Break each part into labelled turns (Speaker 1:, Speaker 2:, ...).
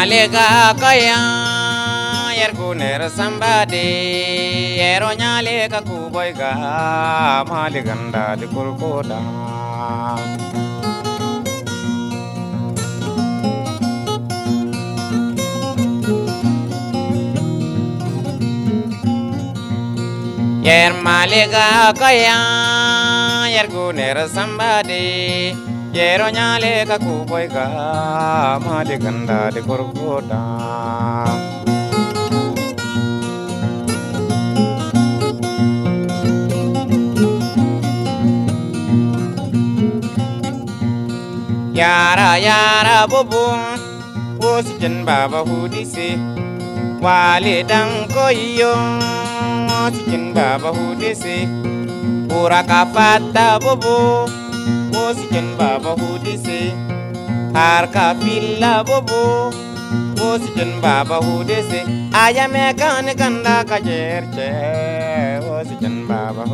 Speaker 1: nyaalega kaya yerkuner sambade. Yero nyaalega kuboyga maaligandadi kurkoda yer maaliga kaya yerkuner sambade. Yero nyale ka kuboy ka mali ganda de korkoda yara yara bubu wosi jen baba hudisi. Wale dang koyo wosi jen baba hudisi. Pura kafata bubu wosiken baba hudise. Har ka filla bobo. Wosiken baba hudise. Aya me kan kanda ka jerche wosiken baba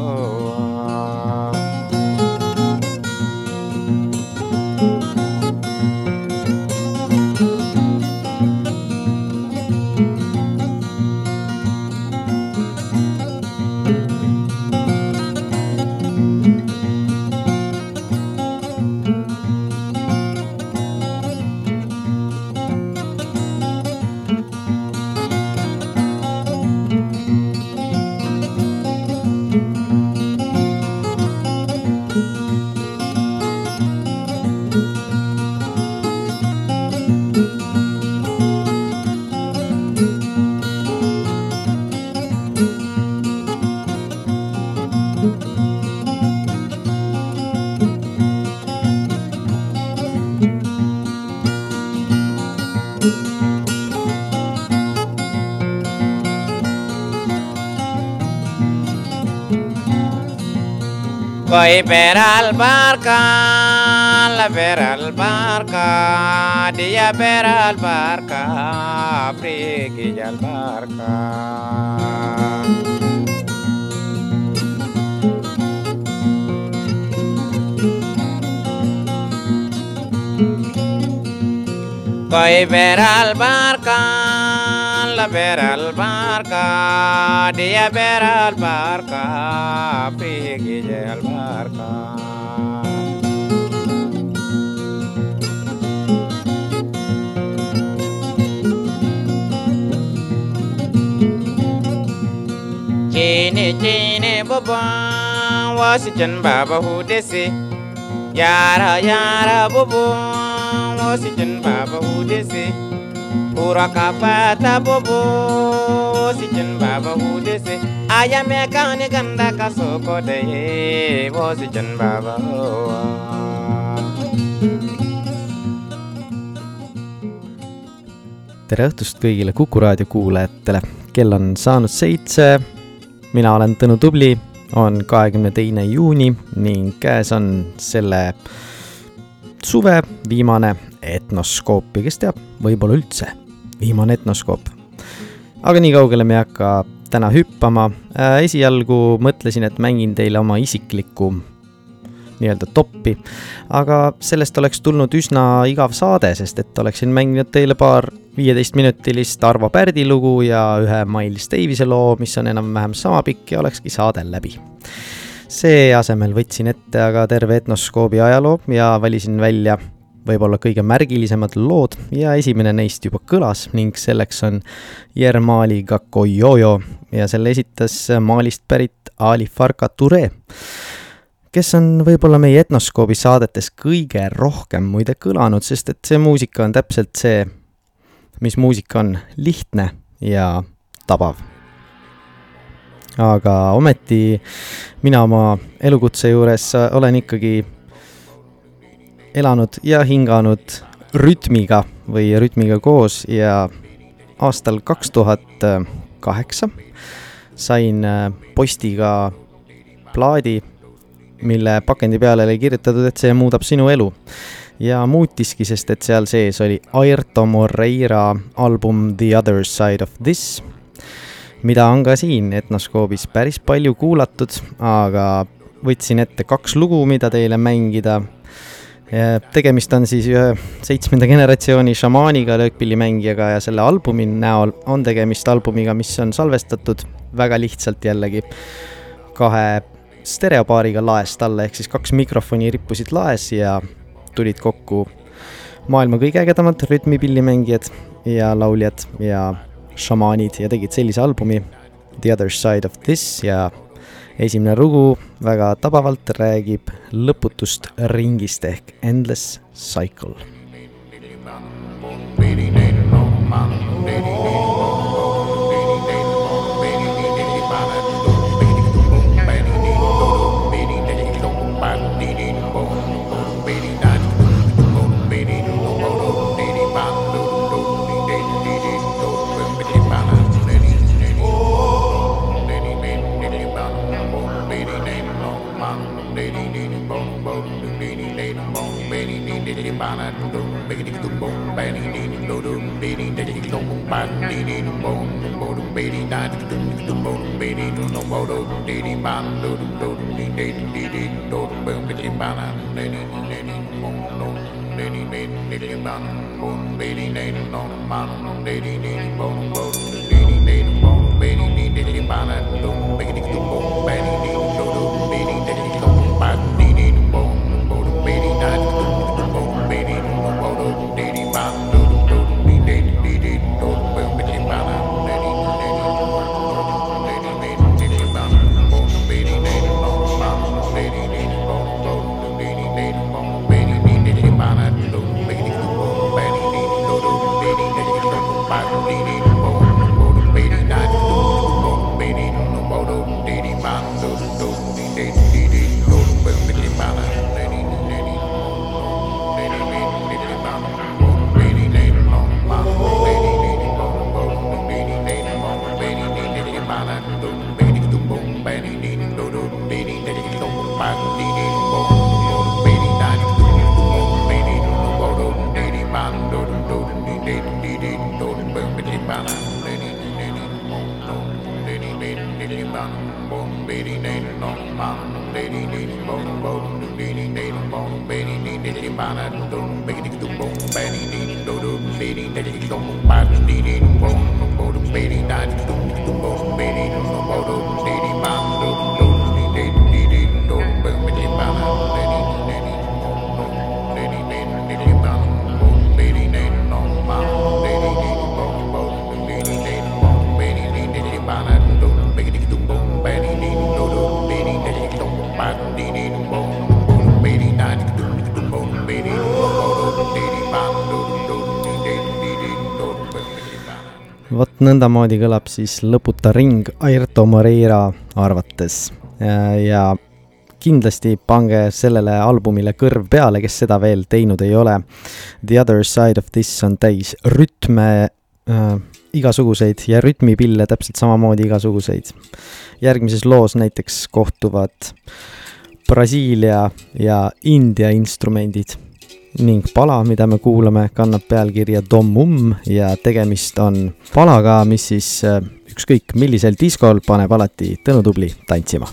Speaker 1: Voy ver al barca, ver al barca, día ver al barca, friki al barca. Voy ver al barca. vera albarca, dia vera albarca, prigige albarca. Chene chene bobo, wasi chen baba hudesi, yara yara bobo, wasi chen baba hudesi. Pura kapata bobo si chen baba hudese aya me kani ganda kasoko de wo si chen baba
Speaker 2: tere õhtust kõigile Kuku raadio kuulajatele, kell on saanud seitse, mina olen Tõnu Tubli, on kahekümne teine juuni ning käes on selle suve viimane etnoskoop ja kes teab, võib-olla üldse viimane etnoskoop. aga nii kaugele me ei hakka täna hüppama äh,. esialgu mõtlesin, et mängin teile oma isiklikku nii-öelda toppi, aga sellest oleks tulnud üsna igav saade, sest et oleksin mänginud teile paar viieteistminutilist Arvo Pärdi lugu ja ühe Miles Davise loo, mis on enam-vähem sama pikk ja olekski saade läbi.
Speaker 3: see asemel võtsin ette aga terve etnoskoobi ajaloo ja valisin välja võib-olla kõige märgilisemad lood ja esimene neist juba kõlas ning selleks on Yermali Gakoyoyo ja selle esitas Malist pärit Ali Farka Ture, kes on võib-olla meie etnoskoobi saadetes kõige rohkem muide kõlanud, sest et see muusika on täpselt see, mis muusika on, lihtne ja tabav. Aga ometi mina oma elukutse juures olen ikkagi elanud ja hinganud rütmiga või rütmiga koos ja aastal kaks tuhat kaheksa sain äh, postiga plaadi, mille pakendi peale oli kirjutatud, et see muudab sinu elu. ja muutiski, sest et seal sees oli Airto Moreira album The Other Side of This mida on ka siin Etnoskoobis päris palju kuulatud, aga võtsin ette kaks lugu, mida teile mängida. Tegemist on siis ühe seitsmenda generatsiooni šamaaniga, löökpillimängijaga ja selle albumi näol on tegemist albumiga, mis on salvestatud väga lihtsalt jällegi kahe stereopaariga laest alla, ehk siis kaks mikrofoni rippusid laes ja tulid kokku maailma kõige ägedamad rütmipillimängijad ja lauljad ja šamaanid ja tegid sellise albumi The Other Side of This ja esimene lugu väga tabavalt räägib lõputust ringist ehk Endless Cycle. Lady Baby, vot nõndamoodi kõlab siis lõputa ring Airto Moreira arvates ja kindlasti pange sellele albumile kõrv peale, kes seda veel teinud ei ole. The other side of this on täis rütme äh, igasuguseid ja rütmipille täpselt samamoodi igasuguseid. järgmises loos näiteks kohtuvad Brasiilia ja India instrumendid ning pala, mida me kuulame, kannab pealkirja Dom Um ja tegemist on palaga, mis siis äh, ükskõik millisel diskol paneb alati Tõnu Tubli tantsima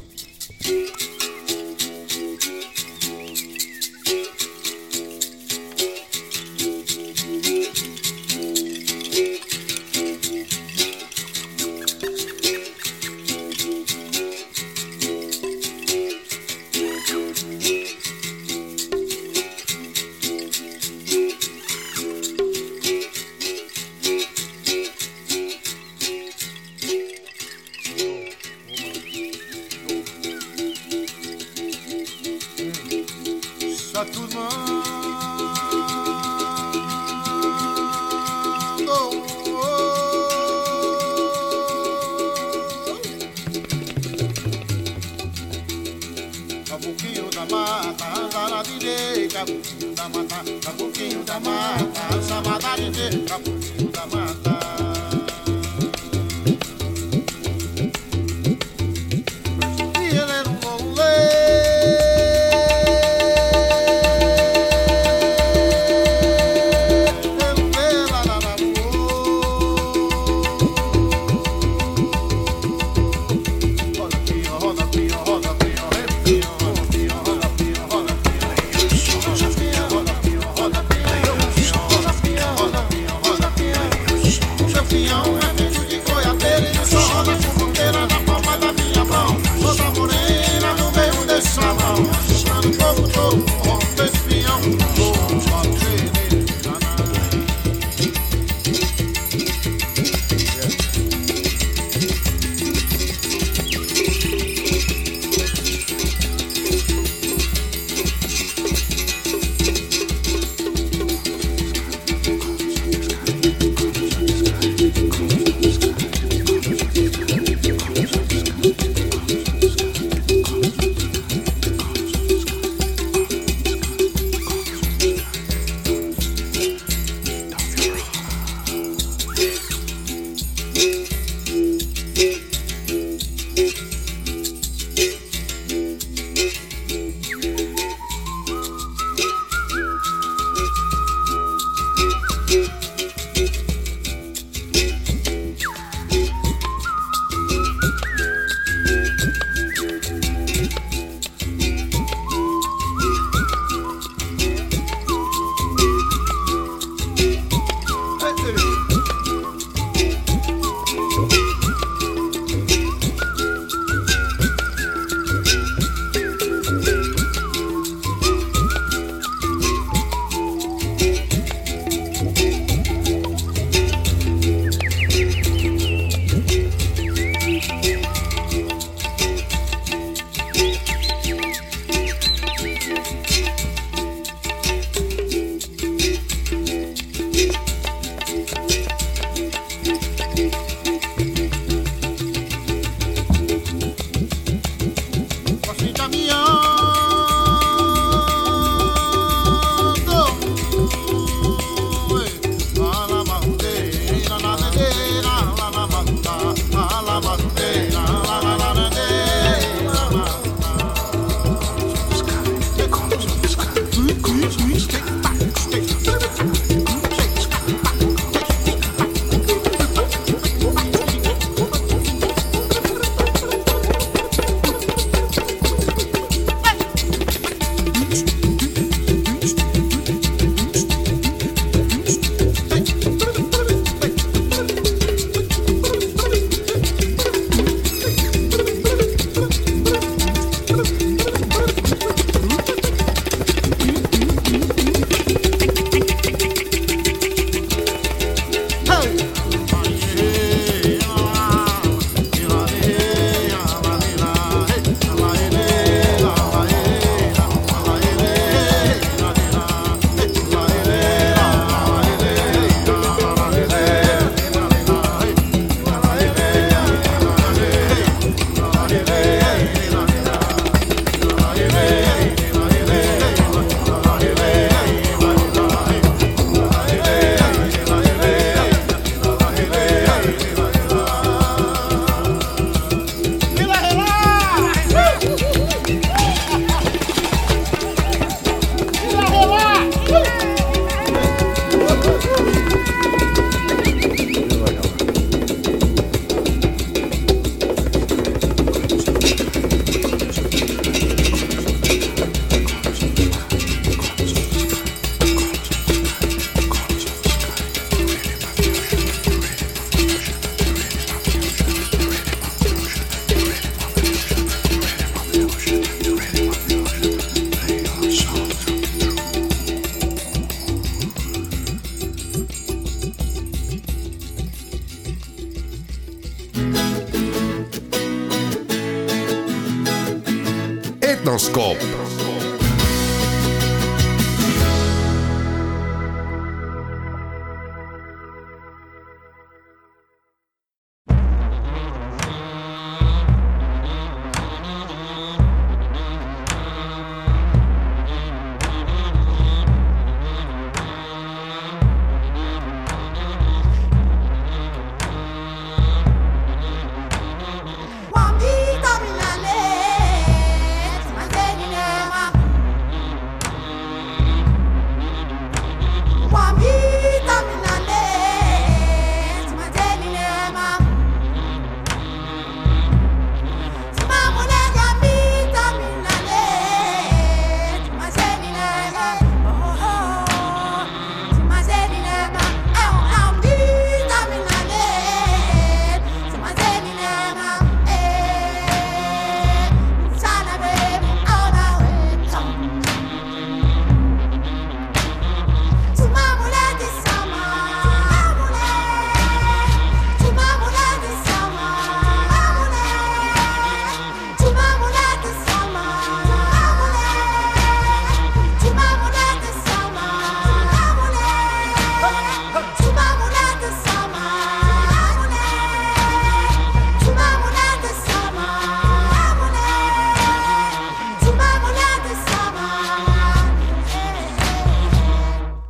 Speaker 4: Rotoscope.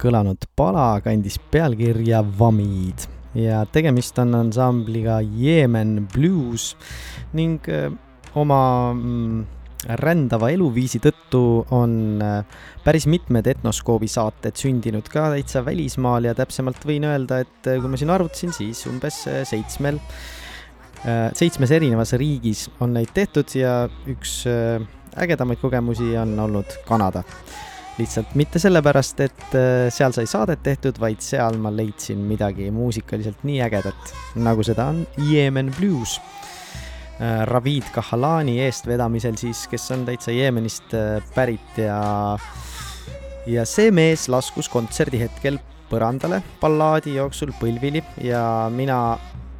Speaker 2: Kõlanud pala kandis pealkirja Vamid ja tegemist on ansambliga Yemen Blues ning äh, oma mm, rändava eluviisi tõttu on äh, päris mitmed Etnoskoobi saated sündinud ka täitsa välismaal ja täpsemalt võin öelda, et äh, kui ma siin arvutasin, siis umbes seitsmel, seitsmes erinevas riigis on neid tehtud ja üks ägedamaid kogemusi on olnud Kanada. Lihtsalt mitte sellepärast, et seal sai saadet tehtud, vaid seal ma leidsin midagi muusikaliselt nii ägedat, nagu seda on Yemen Blues. Äh, Ravid Kahalani eestvedamisel siis, kes on täitsa Jeemenist äh, pärit ja ja see mees laskus kontserdi hetkel põrandale ballaadi jooksul põlvili ja mina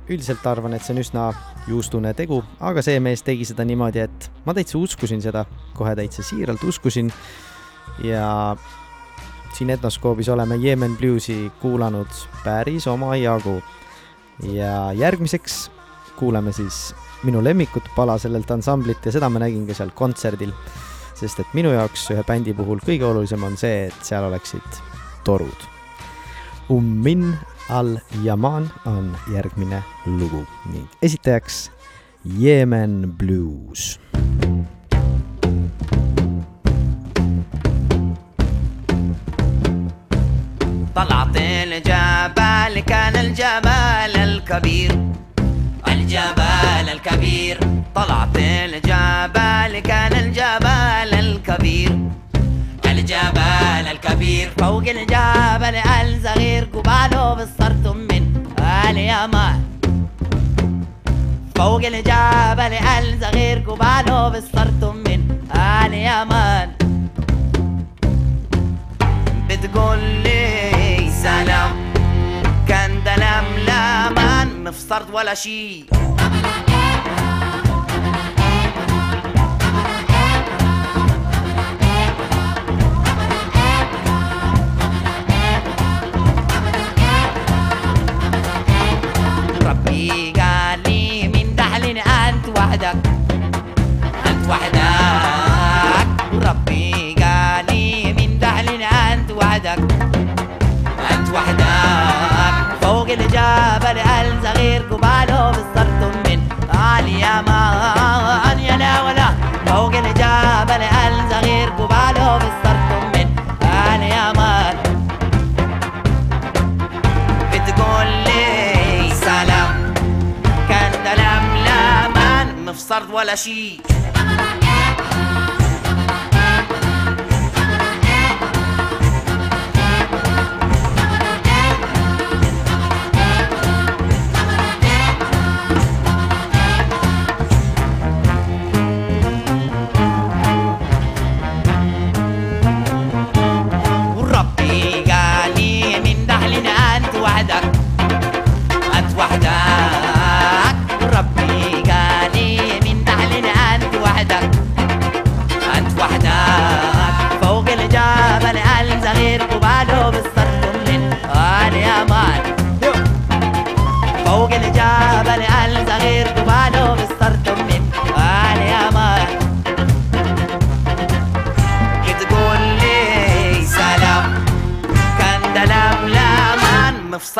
Speaker 2: üldiselt arvan, et see on üsna juustune tegu, aga see mees tegi seda niimoodi, et ma täitsa uskusin seda, kohe täitsa siiralt uskusin ja siin Etnoskoobis oleme Yemen Bluesi kuulanud päris omajagu. ja järgmiseks kuulame siis minu lemmikut pala sellelt ansamblit ja seda ma nägin ka seal kontserdil. sest et minu jaoks ühe bändi puhul kõige olulisem on see, et seal oleksid torud. Ummin al-Yaman on järgmine lugu ning esitajaks Yemen Blues
Speaker 5: طلعت الجبل كان الجبل الكبير. الجبل الكبير. طلعت الجبل كان الجبل الكبير. الجبل الكبير. فوق الجبل الصغير قباله بالصرت من اليمن فوق الجبل الصغير قباله بالصرت من اليمن بتقول لي سلام. كان دلم لمن مفصرت ولا شي. ربي قال لي من دحلين أنت وحدك. أنت وحدك. ربي قال لي من دحلين أنت وحدك. لكن جاب قال صغير جباله بالصرت من عالي يا مان يا لا ولا. فوق الجبل قال صغير جباله بالصرت من عالي يا بتقول لي سلام كان لا ما مفصرت ولا شي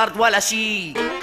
Speaker 5: Bart Wall.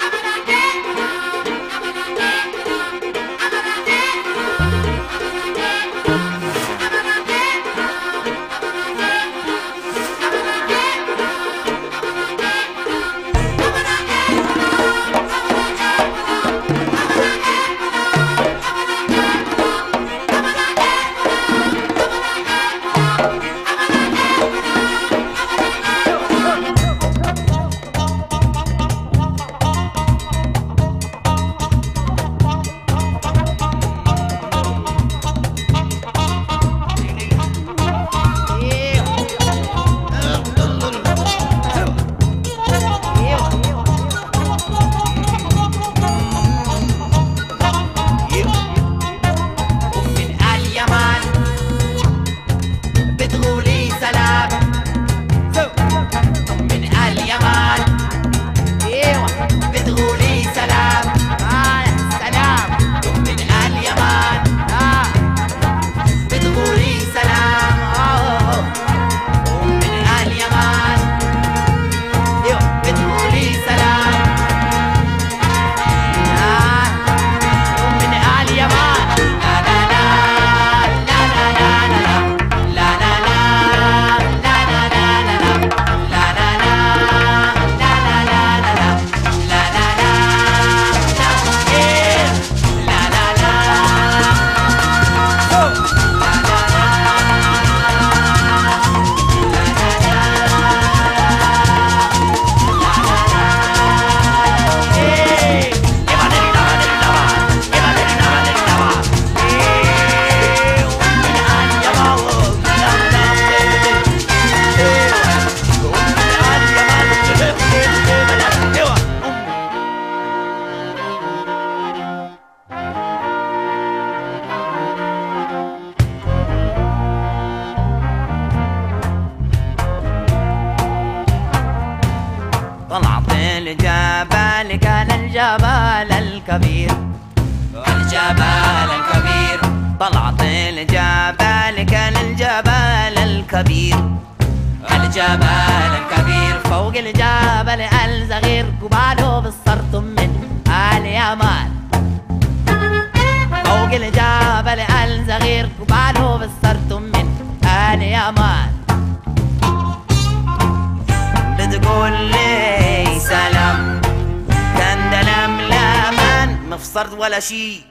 Speaker 5: لمن مفصرت ولا شي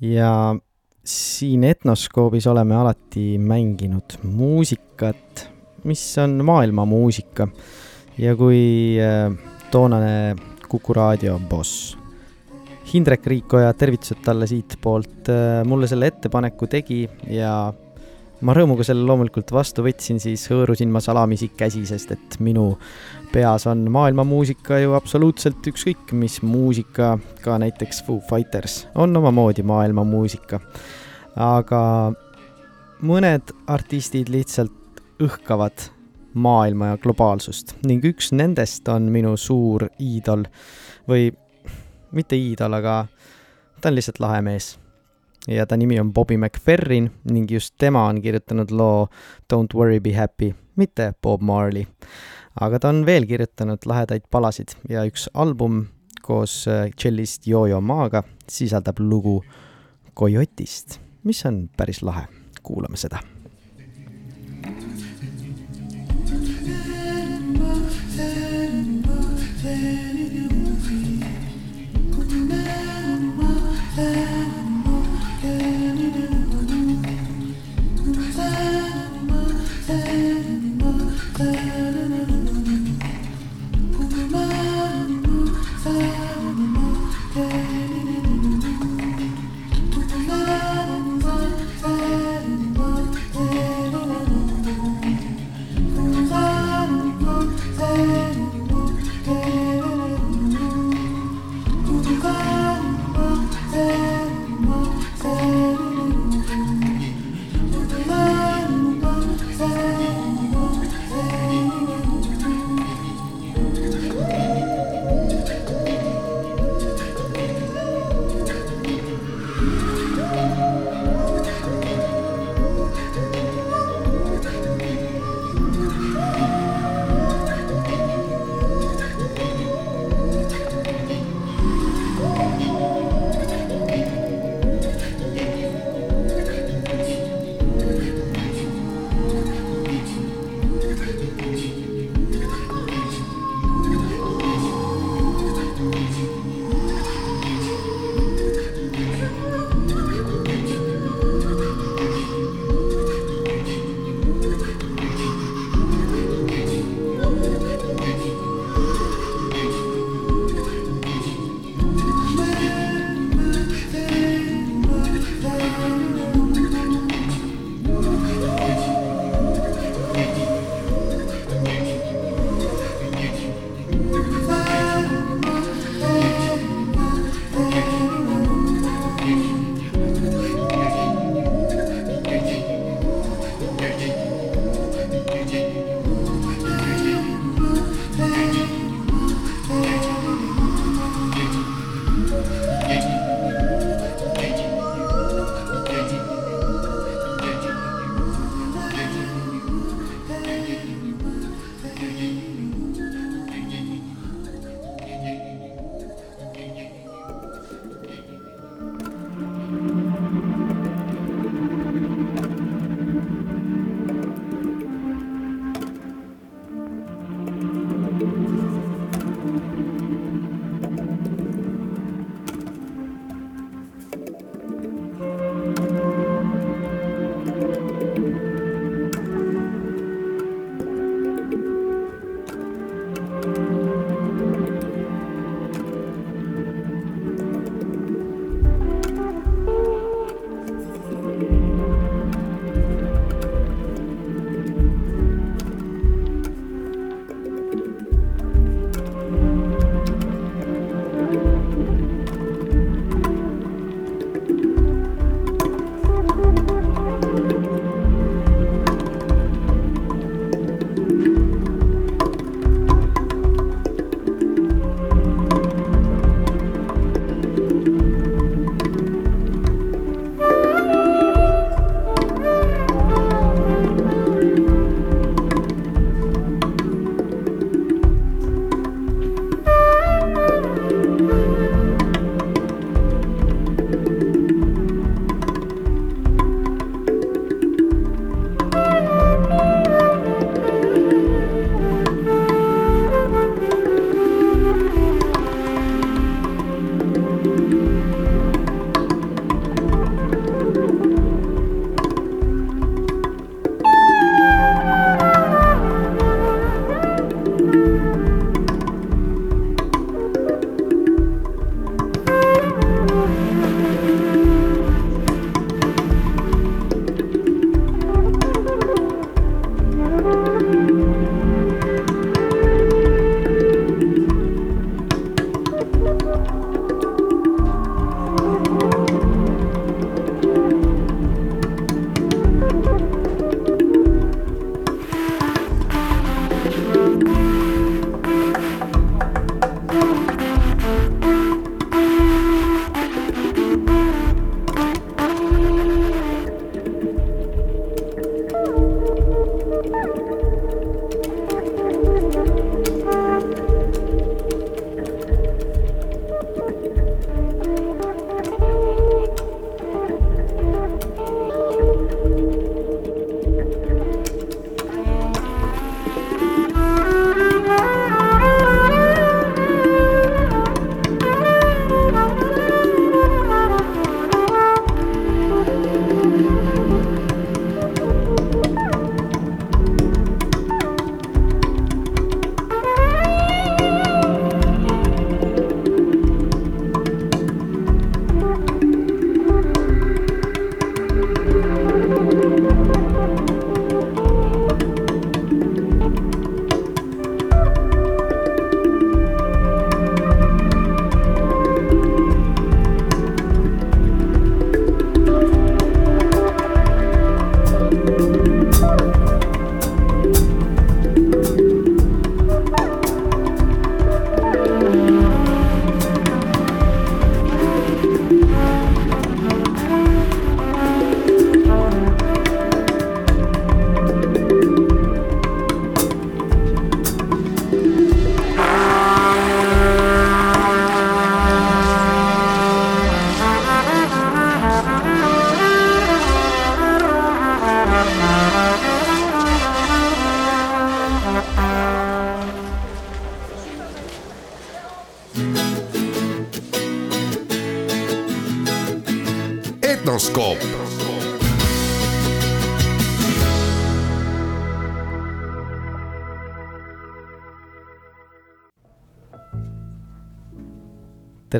Speaker 2: ja siin Etnoskoobis oleme alati mänginud muusikat, mis on maailmamuusika. ja kui äh, toonane Kuku raadio boss Hindrek Riikoja, tervitused talle siitpoolt, mulle selle ettepaneku tegi ja ma rõõmuga selle loomulikult vastu võtsin, siis hõõrusin ma salamisi käsi, sest et minu peas on maailmamuusika ju absoluutselt ükskõik mis muusika, ka näiteks Foo Fighters on omamoodi maailmamuusika. aga mõned artistid lihtsalt õhkavad maailma ja globaalsust ning üks nendest on minu suur iidol või mitte iidol, aga ta on lihtsalt lahe mees. ja ta nimi on Bobby McFerrin ning just tema on kirjutanud loo Don't worry, be happy, mitte Bob Marley. Aga ta on veel kirjutanud lahedaid palasid ja üks album koos tšellist Jojo Maaga sisaldab lugu Coyotist, mis on päris lahe. kuulame seda
Speaker 4: Retroskoop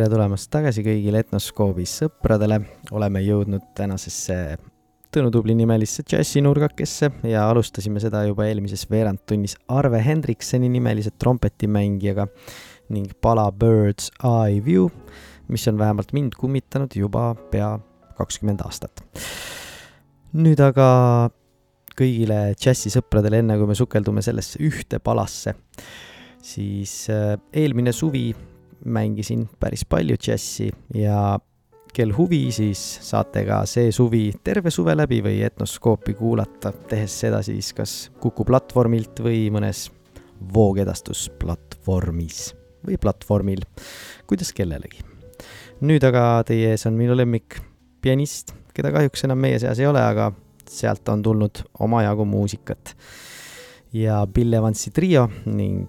Speaker 2: tere tulemast tagasi kõigile Etnoskoobi sõpradele, oleme jõudnud tänasesse Tõnu Tubli nimelisse džässinurgakesse ja alustasime seda juba eelmises veerandtunnis Arve Hendrikseni nimelise trompetimängijaga ning pala Bird's Eye View, mis on vähemalt mind kummitanud juba pea kakskümmend aastat. nüüd aga kõigile džässisõpradele, enne kui me sukeldume sellesse ühte palasse, siis äh, eelmine suvi mängisin päris palju džässi ja kel huvi, siis saate ka see suvi terve suve läbi või Etnoskoopi kuulata, tehes seda siis kas Kuku platvormilt või mõnes voogedastusplatvormis või platvormil, kuidas kellelegi. nüüd aga teie ees on minu lemmik pianist, keda kahjuks enam meie seas ei ole, aga sealt on tulnud omajagu muusikat. ja Bill Evansi trio ning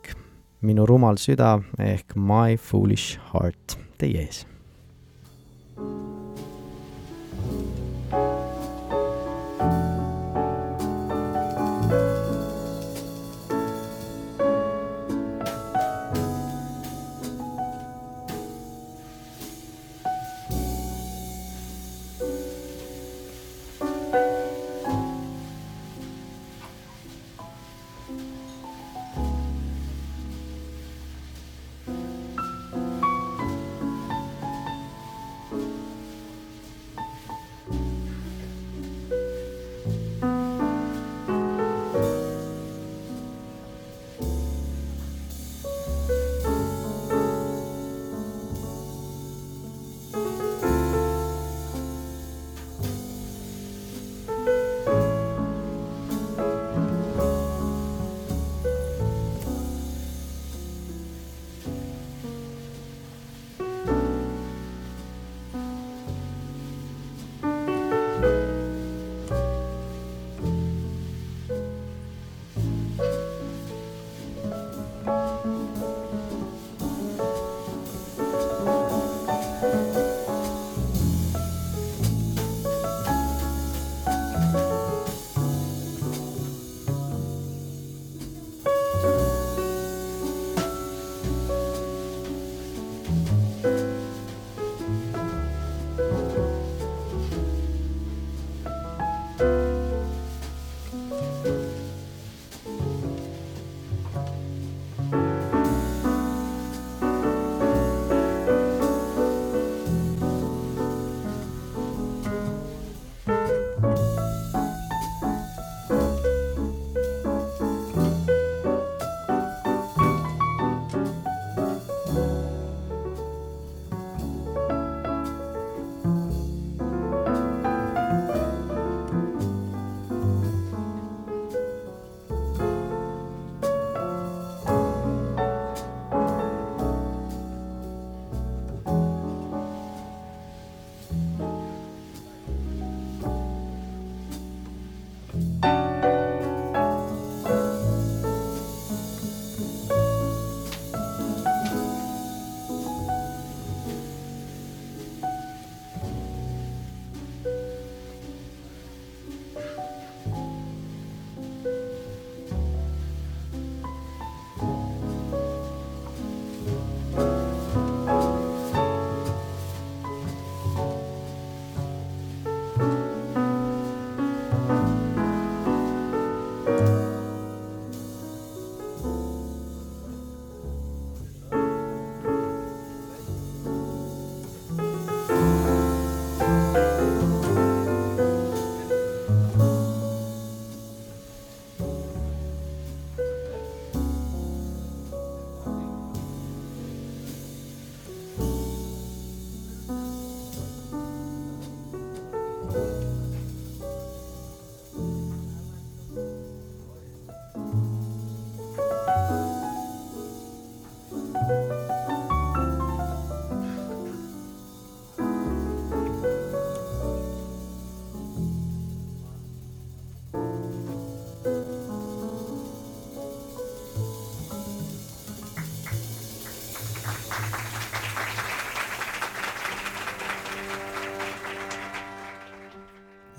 Speaker 2: minu rumal süda ehk My Foolish Heart teie ees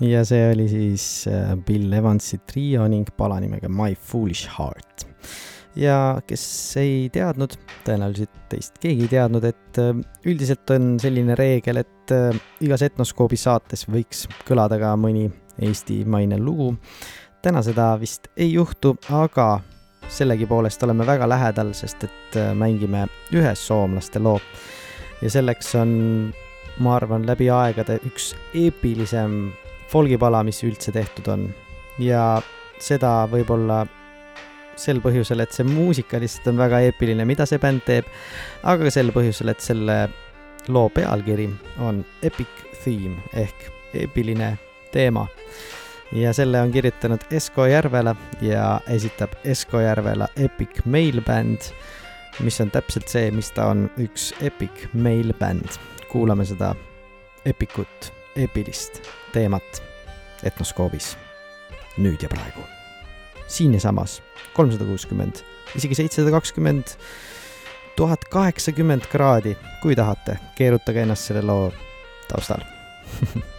Speaker 2: ja see oli siis äh, Bill Evansi trio ning pala nimega My Foolish Heart. ja kes ei teadnud, tõenäoliselt teist keegi ei teadnud, et äh, üldiselt on selline reegel, et äh, igas Etnoskoobi saates võiks kõlada ka mõni eestimaine lugu. täna seda vist ei juhtu, aga sellegipoolest oleme väga lähedal, sest et mängime ühe soomlaste loo ja selleks on, ma arvan, läbi aegade üks eepilisem folgipala, mis üldse tehtud on. ja seda võib-olla sel põhjusel, et see muusika lihtsalt on väga eepiline, mida see bänd teeb, aga ka sel põhjusel, et selle loo pealkiri on Epic Theme ehk eepiline teema. ja selle on kirjutanud Esko Järvela ja esitab Esko Järvela Epic Mail Band, mis on täpselt see, mis ta on, üks Epic Mail Band. kuulame seda epikut, eepilist teemat Etnoskoobis. Nüüd ja praegu. siin ja samas. kolmsada kuuskümmend, isegi seitsesada kakskümmend, tuhat kaheksakümmend kraadi, kui tahate, keerutage ennast selle loo taustal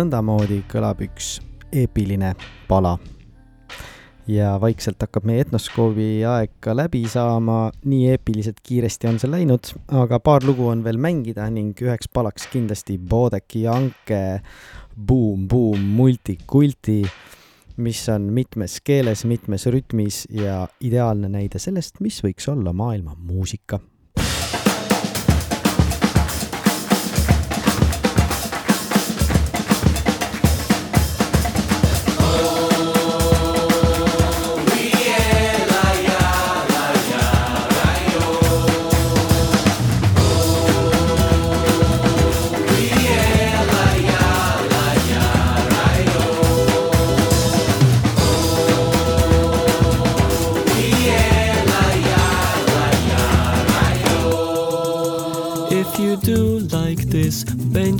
Speaker 2: nõndamoodi kõlab üks eepiline pala. ja vaikselt hakkab meie etnoskoobi aeg ka läbi saama, nii eepiliselt kiiresti on see läinud, aga paar lugu on veel mängida ning üheks palaks kindlasti Bodeki ja Anke Boom Boom Multikulti, mis on mitmes keeles, mitmes rütmis ja ideaalne näide sellest, mis võiks olla maailma muusika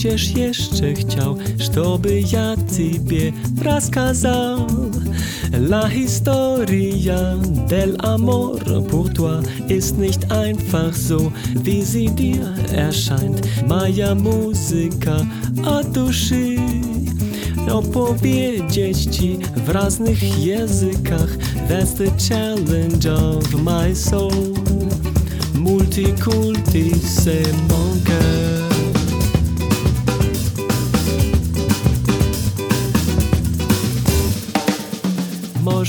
Speaker 6: będziesz jeszcze chciał, żeby ja Ciebie raskazał. La historia del amor por toi ist nicht einfach so, wie sie dir erscheint. Moja muzyka od duszy opowiedzieć ci w raznych językach. That's the challenge of my soul. Multikulti se mon.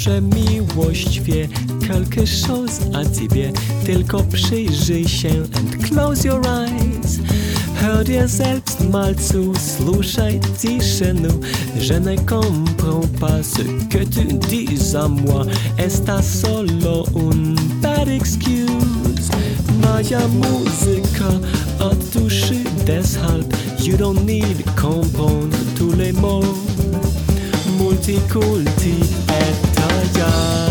Speaker 6: że miłość wie. Quelque chose a ciebie. Tylko przyjrzyj się and close your eyes. Hör dir selbst mal zu, słuchaj ciszę nu. Je ne comprends pas ce que tu dis à moi. Esta solo un bad excuse. Moja muzyka a tuszy deshalb. You don't need comprendre tous les mots. Multikulti eta ja
Speaker 7: Jeszcze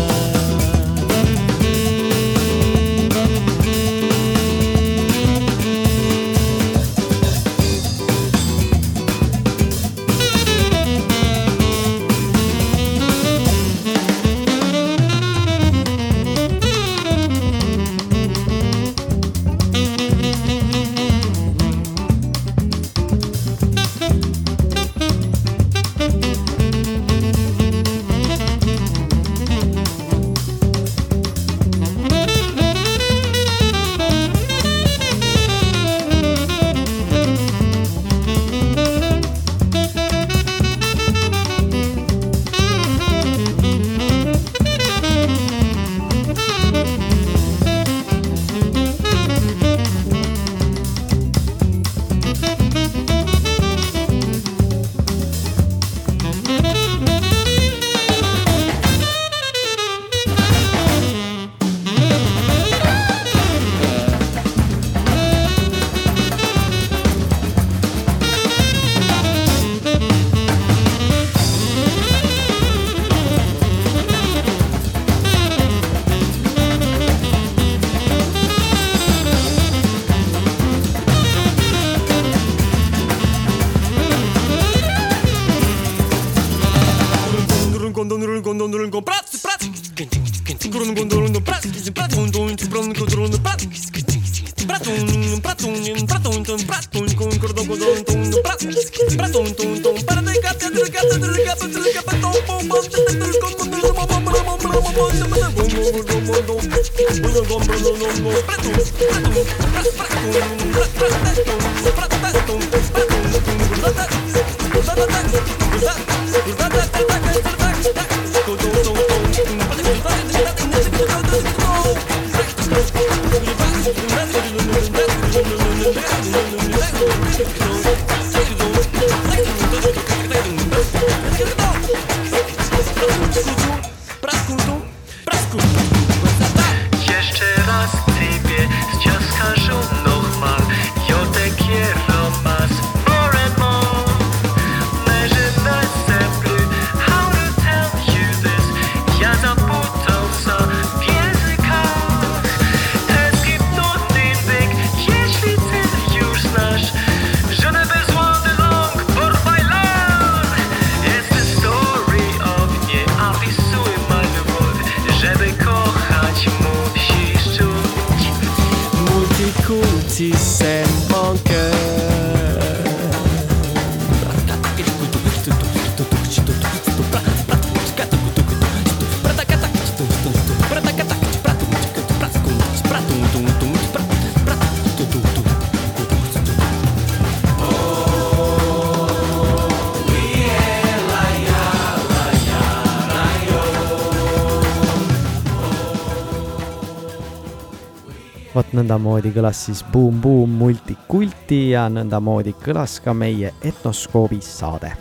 Speaker 2: nõndamoodi kõlas siis Boom Boom Multikulti ja nõndamoodi kõlas ka meie Etnoskoobi saade.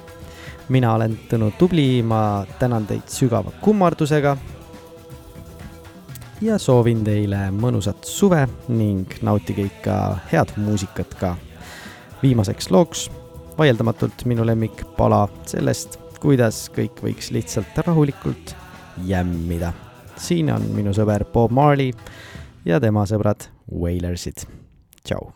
Speaker 2: mina olen Tõnu Tubli, ma tänan teid sügava kummardusega. ja soovin teile mõnusat suve ning nautige ikka head muusikat ka. viimaseks looks vaieldamatult minu lemmikpala sellest, kuidas kõik võiks lihtsalt rahulikult jämmida. siin on minu sõber Bob Marley ja tema sõbrad
Speaker 8: Wailer City. Ciao!